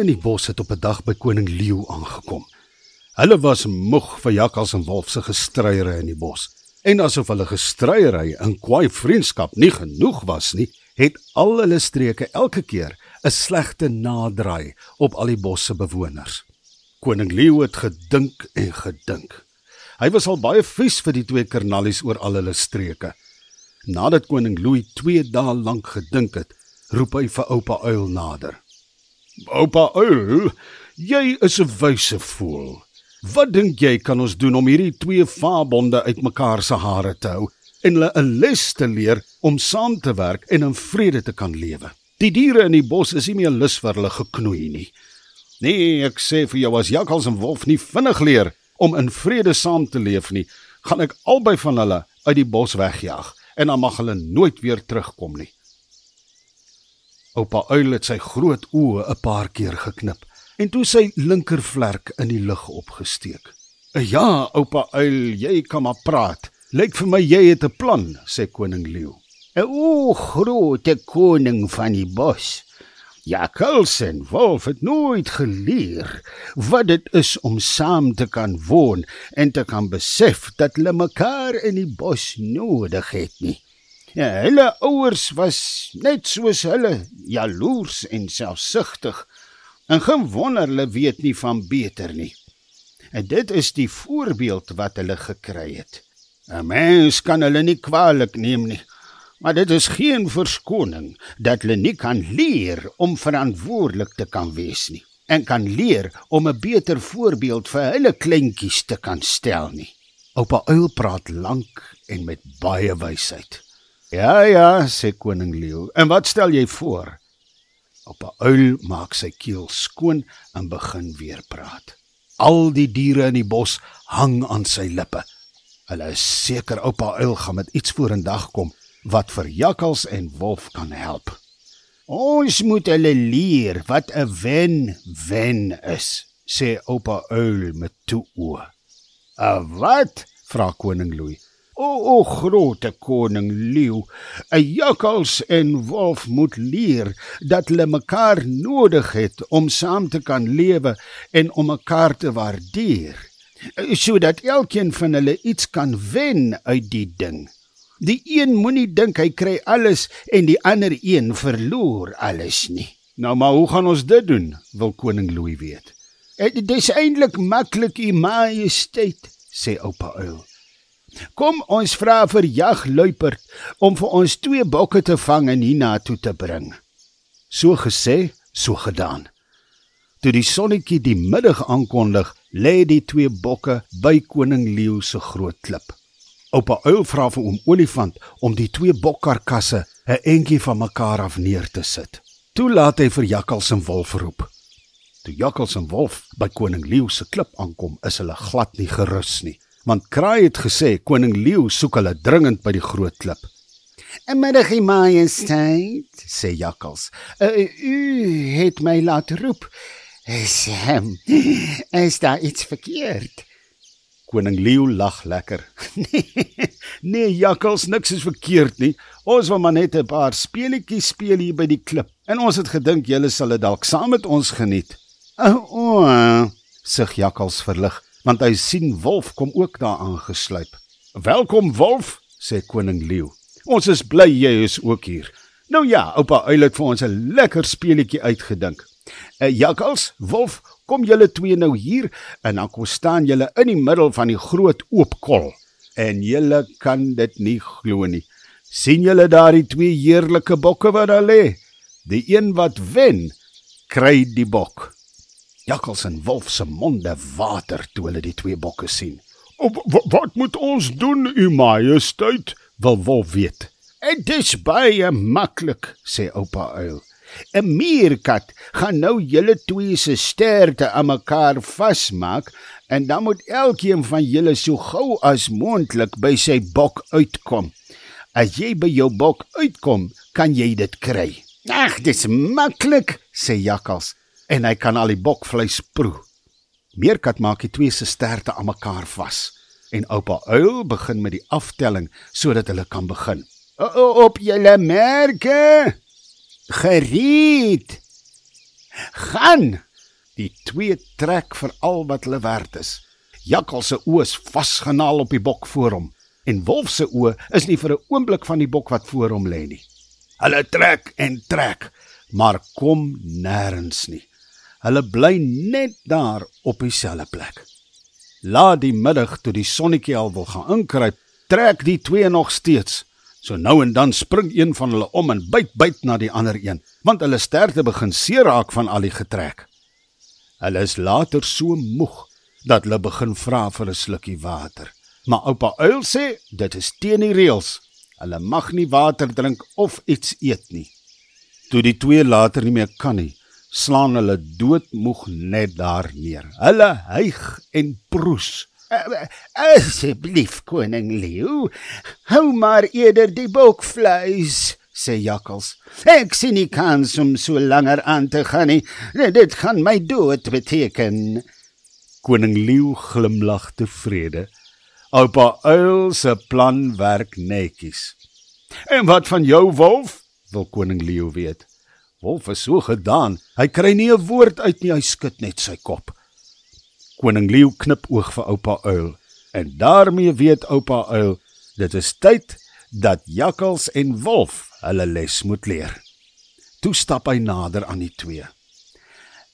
in die bos het op 'n dag by koning leeu aangekom. Hulle was moeg vir jakkals en wolf se gestryery in die bos. En asof hulle gestryery in kwaai vriendskap nie genoeg was nie, het al hulle streke elke keer 'n slegte naderdraai op al die bosse bewoners. Koning leeu het gedink en gedink. Hy was al baie vies vir die twee kernallies oor al hulle streke. Nadat koning Louis 2 dae lank gedink het, roep hy vir oupa uil nader. Oupa uil, jy is 'n wyse voël. Wat dink jy kan ons doen om hierdie twee vaabonde uitmekaar se hare te hou en hulle 'n les te leer om saam te werk en in vrede te kan lewe? Die diere in die bos is nie meer lus vir hulle geknoei nie. Nee, ek sê vir jou as jakkals en wolf nie vinnig leer om in vrede saam te leef nie, gaan ek albei van hulle uit die bos wegjaag en dan mag hulle nooit weer terugkom nie. Oupa Uil het sy groot oë 'n paar keer geknip en toe sy linkervlerk in die lug opgesteek. "Ja, oupa Uil, jy kan maar praat. Lyk vir my jy het 'n plan," sê koning leeu. "O, grote koning van die bos. Jakkals en wolf het nooit geleer wat dit is om saam te kan woon en te kan besef dat hulle mekaar in die bos nodig het nie." Ja, hulle ouers was net soos hulle, jaloers en selfsugtig. En geen wonder hulle weet nie van beter nie. En dit is die voorbeeld wat hulle gekry het. 'n Mens kan hulle nie kwaadlik neem nie. Maar dit is geen verskoning dat hulle nie kan leer om verantwoordelik te kan wees nie en kan leer om 'n beter voorbeeld vir hulle kleintjies te kan stel nie. Oupa Uil praat lank en met baie wysheid. Ja ja, sê koning leeu. En wat stel jy voor? Op 'n uil maak sy keel skoon en begin weer praat. Al die diere in die bos hang aan sy lippe. Hulle is seker oupa uil gaan met iets vorendag kom wat vir jakkals en wolf kan help. Ons moet hulle leer wat 'n wen-wen is, sê oupa uil met toe oë. "A wat?" vra koning Louis. O, o grote koning leeu, 'n jakkals en wolf moet leer dat hulle mekaar nodig het om saam te kan lewe en om mekaar te waardeer, sodat elkeen van hulle iets kan wen uit die ding. Die een moenie dink hy kry alles en die ander een verloor alles nie. Nou maar hoe gaan ons dit doen? wil koning Louis weet. Dit is eintlik maklik, u majesteit, sê oupa uil. Kom ons vra vir jagluiperd om vir ons twee bokke te vang en hiernatoe te bring. So gesê, so gedaan. Toe die sonnetjie die middag aankondig, lê die twee bokke by koning leeu se groot klip. Oupa uil vra vir oom olifant om die twee bokkarkasse 'n entjie van mekaar af neer te sit. Toe laat hy vir jakkals en wolf roep. Toe jakkals en wolf by koning leeu se klip aankom, is hulle glad nie gerus nie want Kraai het gesê koning Leeu soek hulle dringend by die groot klip. "Middag, majesteit," sê Jakkals. Uh, "U het my laat roep. Is hem is daar iets verkeerd?" Koning Leeu lag lekker. "Nee, nee, Jakkals, niks is verkeerd nie. Ons wil maar net 'n paar speletjies speel hier by die klip en ons het gedink julle sal dit dalk saam met ons geniet." "O," oh, oh, sug Jakkals verlig want hy sien Wolf kom ook daar aangesluip. "Welkom Wolf," sê koning Leeu. "Ons is bly jy is ook hier." Nou ja, oupa Uil het vir ons 'n lekker speletjie uitgedink. "Uh, Jakkals, Wolf, kom julle twee nou hier en dan kom staan julle in die middel van die groot oop kol en julle kan dit nie glo nie. sien julle daardie twee heerlike bokke wat daar lê? Die een wat wen, kry die bok." Jakkals en wolf se monde water toe hulle die twee bokke sien. "Wat moet ons doen, u majesteit?" wil wolf weet. "Dit is baie maklik," sê oupa uil. "’n Meerkat gaan nou julle twee se sterte aan mekaar vasmaak en dan moet elkeen van julle so gou as moontlik by sy bok uitkom. As jy by jou bok uitkom, kan jy dit kry." "Ag, dis maklik," sê Jakkals en hy kan al die bokvleis proe. Meerkat maak die twee se sterte aan mekaar vas en oupa uil begin met die aftelling sodat hulle kan begin. O, op julle merke. Gereed. Gaan. Die twee trek vir al wat hulle werd is. Jakkal se oë is vasgenaal op die bok voor hom en Wolf se oë is nie vir 'n oomblik van die bok wat voor hom lê nie. Hulle trek en trek, maar kom nêrens nie. Hulle bly net daar op dieselfde plek. Laat die middag toe die sonnetjie al wil gaan inkruip, trek die twee nog steeds. So nou en dan spring een van hulle om en byt byt na die ander een, want hulle sterte begin seer raak van al die getrek. Hulle is later so moeg dat hulle begin vra vir 'n slukkie water. Maar oupa uil sê dit is teen die reëls. Hulle mag nie water drink of iets eet nie. Toe die twee later nie meer kan nie, slaan hulle doodmoeg net daar neer. Hulle hyg en proes. Asseblief koning Leo, hou maar eerder die bokvleis, sê Jakkals. Ek sien nie kans om so langer aan te gaan nie. Dit gaan my dood beteken. Koning Leo glimlag tevrede. Oupa Uil se plan werk netjies. En wat van jou wolf? wil koning Leo weet. Wolf is so gedaan, hy kry nie 'n woord uit nie, hy skud net sy kop. Koning Leeu knip oog vir oupa uil en daarmee weet oupa uil dit is tyd dat jakkals en wolf hulle les moet leer. Toe stap hy nader aan die twee.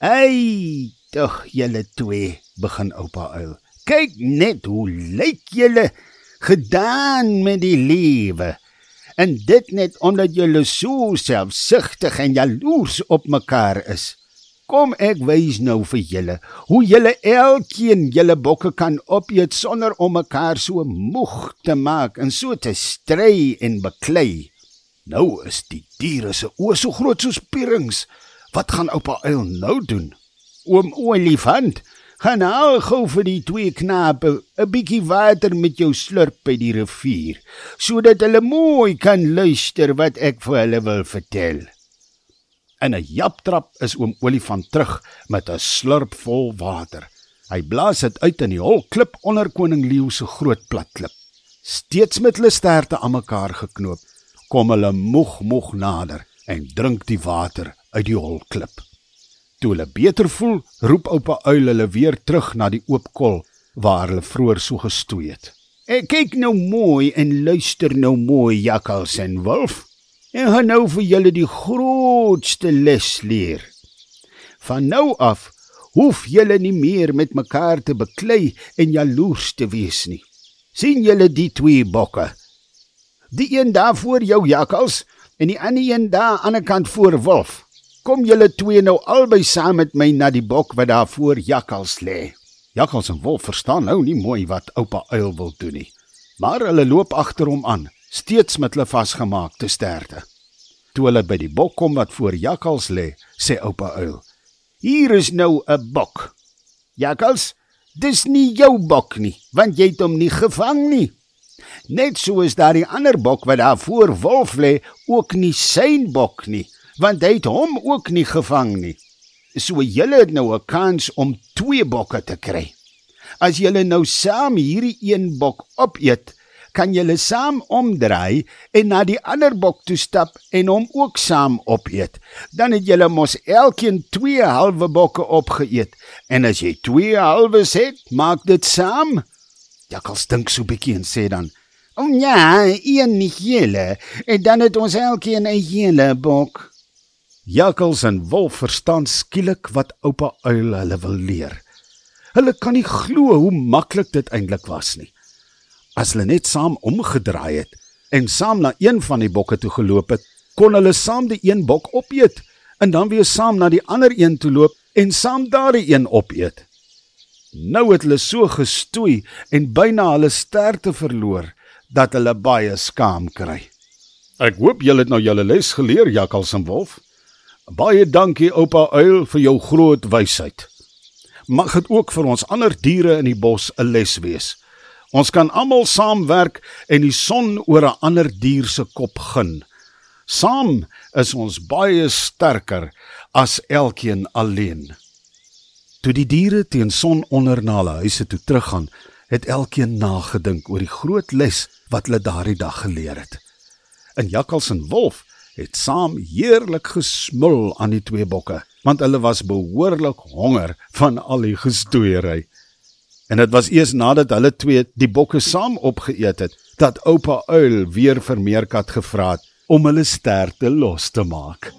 "Ey, tog julle twee," begin oupa uil. "Kyk net hoe lyk julle gedaan met die lewe." En dit net omdat julle so selfsugtig en jaloers op mekaar is. Kom ek wys nou vir julle hoe julle elkeen julle bokke kan opeet sonder om mekaar so moeg te maak en so te stry en beklei. Nou is die diere se oë so groot soos pierings. Wat gaan oupa uil nou doen? Oom olifant, gaan al gou vir die twee knape 'n bietjie water met jou slurp by die rivier, sodat hulle mooi kan luister wat ek vir hulle wil vertel. In 'n japtrap is oom olifant terug met 'n slurp vol water. Hy blaas dit uit in die hol klip onder koning leeu se groot plat klip. Steeds met hulle sterte aan mekaar geknoop, kom hulle moeg moeg nader en drink die water uit die hol klip. Toe hulle beter voel, roep oupa uil hulle weer terug na die oop kol waar hulle vroeër so gestoei het. Ek kyk nou mooi en luister nou mooi jakkals en wolf. En gaan nou vir julle die grootste les leer. Van nou af hoef julle nie meer met mekaar te beklei en jaloers te wees nie. sien julle die twee bokke? Die een daar voor jou jakkals en die ander een daar aan die ander kant voor wolf. Kom julle twee nou albei saam met my na die bok wat daar voor jakkals lê. Jakkals en wolf verstaan nou nie mooi wat oupa uil wil doen nie, maar hulle loop agter hom aan, steeds met hulle vasgemaakte sterte. Toe hulle by die bok kom wat voor jakkals lê, sê oupa uil: "Hier is nou 'n bok. Jakkals, dis nie jou bok nie, want jy het hom nie gevang nie." Net so is daar die ander bok wat daar voor wolf lê, ook nie sy bok nie want hy het hom ook nie gevang nie. So julle het nou 'n kans om twee bokke te kry. As julle nou saam hierdie een bok opeet, kan julle saam omdraai en na die ander bok toe stap en hom ook saam opeet. Dan het julle mos elkeen twee halwe bokke opgeëet. En as jy twee halwes het, maak dit saam. Jakkal stink so bietjie en sê dan: "O oh, ja, een nie hele, en dan het ons elkeen 'n hele bok." Jakkals en wolf verstaan skielik wat oupa uil hulle wil leer. Hulle kan nie glo hoe maklik dit eintlik was nie. As hulle net saam omgedraai het en saam na een van die bokke toe geloop het, kon hulle saam die een bok opeet en dan weer saam na die ander een toe loop en saam daardie een opeet. Nou het hulle so gestoei en byna hulle sterte verloor dat hulle baie skaam kry. Ek hoop julle het nou julle les geleer, Jakkals en Wolf. Baie dankie oupa uil vir jou groot wysheid. Mag dit ook vir ons ander diere in die bos 'n les wees. Ons kan almal saamwerk en die son oor 'n ander dier se kop gun. Saam is ons baie sterker as elkeen alleen. Toe die diere teen son onder na hulle huise toe teruggaan, het elkeen nagedink oor die groot les wat hulle daardie dag geleer het. In Jakkals en Wolf het saam heerlik gesmul aan die twee bokke, want hulle was behoorlik honger van al die gestoeiery. En dit was eers nadat hulle twee die bokke saam opgeëet het, dat oupa uil weer vir Meerkat gevra het om hulle sterte los te maak.